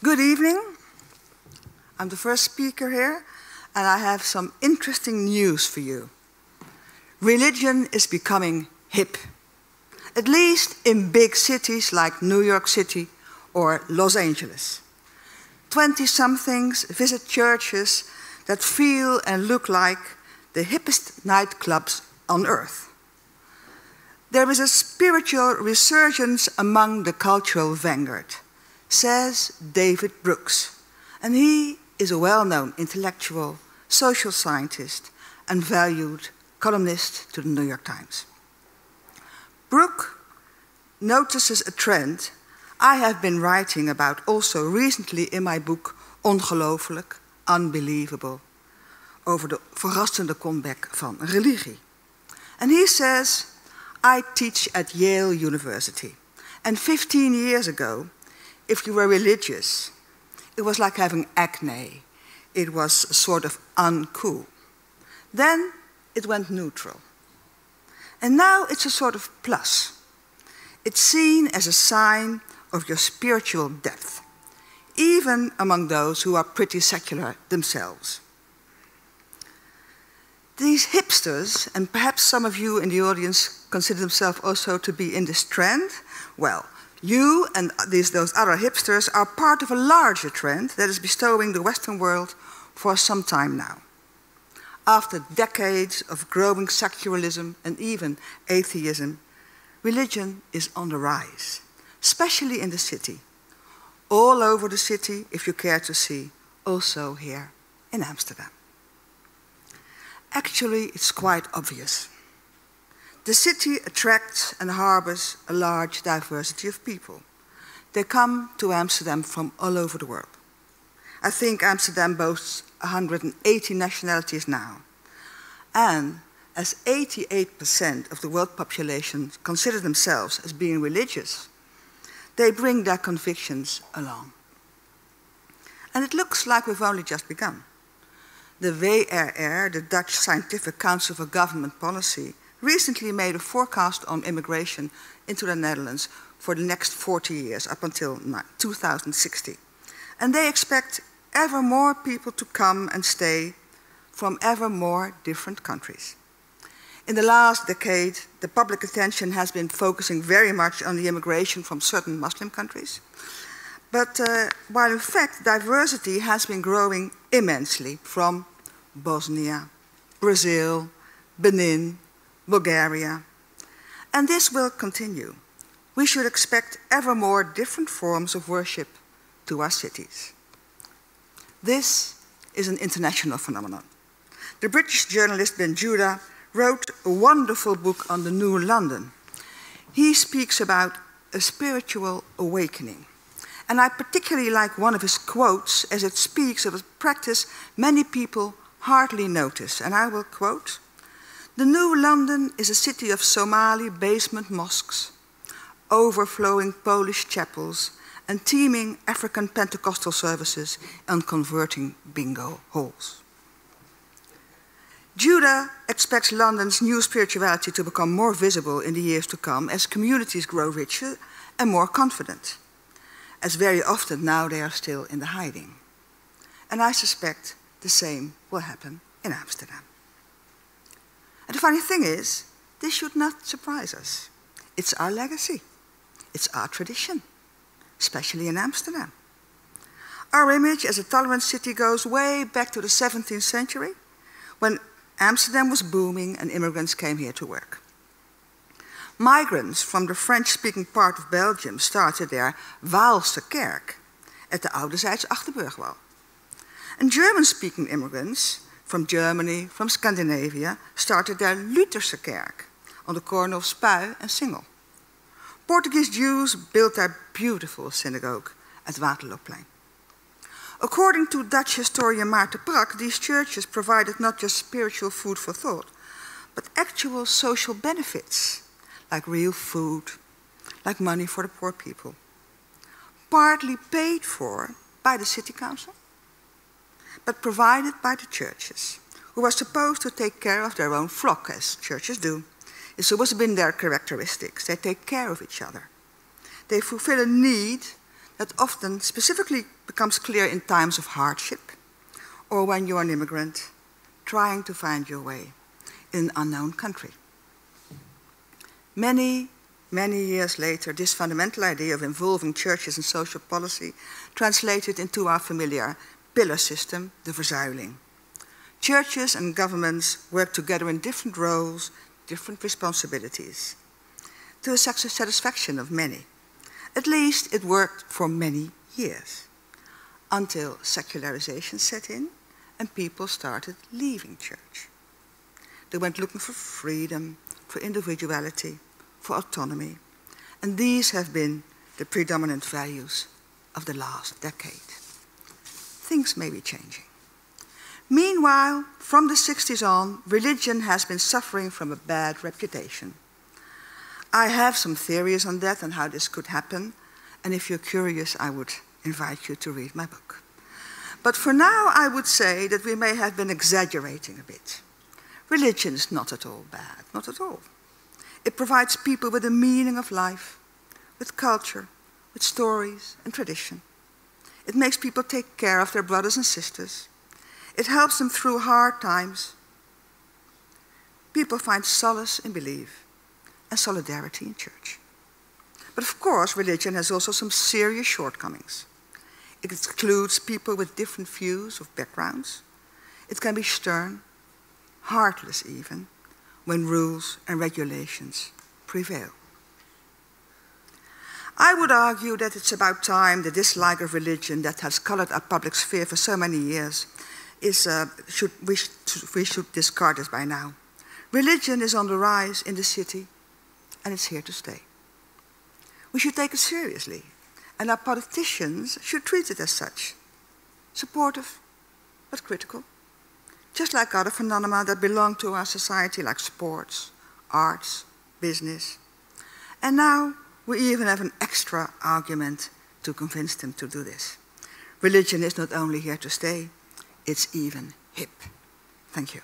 Good evening. I'm the first speaker here, and I have some interesting news for you. Religion is becoming hip, at least in big cities like New York City or Los Angeles. 20 somethings visit churches that feel and look like the hippest nightclubs on earth. There is a spiritual resurgence among the cultural vanguard, says David Brooks, and he is a well known intellectual, social scientist, and valued columnist to the New York Times. Brooks notices a trend I have been writing about also recently in my book Ongelooflijk, Unbelievable, over de verrassende comeback van religie. And he says, I teach at Yale University. And 15 years ago, if you were religious, it was like having acne. It was sort of uncool. Then it went neutral. And now it's a sort of plus. It's seen as a sign of your spiritual depth, even among those who are pretty secular themselves. These hipsters, and perhaps some of you in the audience consider themselves also to be in this trend, well, you and these, those other hipsters are part of a larger trend that is bestowing the Western world for some time now. After decades of growing secularism and even atheism, religion is on the rise, especially in the city. All over the city, if you care to see, also here in Amsterdam. Actually, it's quite obvious. The city attracts and harbors a large diversity of people. They come to Amsterdam from all over the world. I think Amsterdam boasts 180 nationalities now. And as 88% of the world population consider themselves as being religious, they bring their convictions along. And it looks like we've only just begun. The WRR, the Dutch Scientific Council for Government Policy, recently made a forecast on immigration into the Netherlands for the next 40 years, up until 2060. And they expect ever more people to come and stay from ever more different countries. In the last decade, the public attention has been focusing very much on the immigration from certain Muslim countries. But uh, while in fact diversity has been growing immensely from Bosnia, Brazil, Benin, Bulgaria. And this will continue. We should expect ever more different forms of worship to our cities. This is an international phenomenon. The British journalist Ben Judah wrote a wonderful book on the New London. He speaks about a spiritual awakening. And I particularly like one of his quotes as it speaks of a practice many people hardly notice. And I will quote The New London is a city of Somali basement mosques, overflowing Polish chapels, and teeming African Pentecostal services and converting bingo halls. Judah expects London's new spirituality to become more visible in the years to come as communities grow richer and more confident, as very often now they are still in the hiding. And I suspect the same will happen in Amsterdam. And the funny thing is, this should not surprise us. It's our legacy, it's our tradition, especially in Amsterdam. Our image as a tolerant city goes way back to the 17th century when Amsterdam was booming and immigrants came here to work. Migrants from the French speaking part of Belgium started their Waalse kerk at the Oudezijds Achterburgwal. And German speaking immigrants from Germany, from Scandinavia, started their Lutherse kerk on the corner of Spui and Singel. Portuguese Jews built their beautiful synagogue at Waterlooplein. According to Dutch historian Maarten Prak, these churches provided not just spiritual food for thought, but actual social benefits, like real food, like money for the poor people, partly paid for by the city council, but provided by the churches, who were supposed to take care of their own flock, as churches do. It's always been their characteristics. They take care of each other. They fulfill a need that often specifically becomes clear in times of hardship or when you're an immigrant trying to find your way in an unknown country. Many, many years later, this fundamental idea of involving churches in social policy translated into our familiar pillar system, the verzuiling. Churches and governments work together in different roles, different responsibilities, to the satisfaction of many. At least it worked for many years, until secularization set in and people started leaving church. They went looking for freedom, for individuality, for autonomy, and these have been the predominant values of the last decade. Things may be changing. Meanwhile, from the 60s on, religion has been suffering from a bad reputation. I have some theories on that and how this could happen, and if you're curious, I would invite you to read my book. But for now, I would say that we may have been exaggerating a bit. Religion is not at all bad, not at all. It provides people with a meaning of life, with culture, with stories and tradition. It makes people take care of their brothers and sisters. It helps them through hard times. People find solace in belief and solidarity in church. But of course, religion has also some serious shortcomings. It excludes people with different views of backgrounds. It can be stern, heartless even, when rules and regulations prevail. I would argue that it's about time the dislike of religion that has colored our public sphere for so many years is, uh, should, we, should, we should discard it by now. Religion is on the rise in the city, and it's here to stay. We should take it seriously and our politicians should treat it as such. Supportive, but critical. Just like other phenomena that belong to our society, like sports, arts, business. And now we even have an extra argument to convince them to do this. Religion is not only here to stay, it's even hip. Thank you.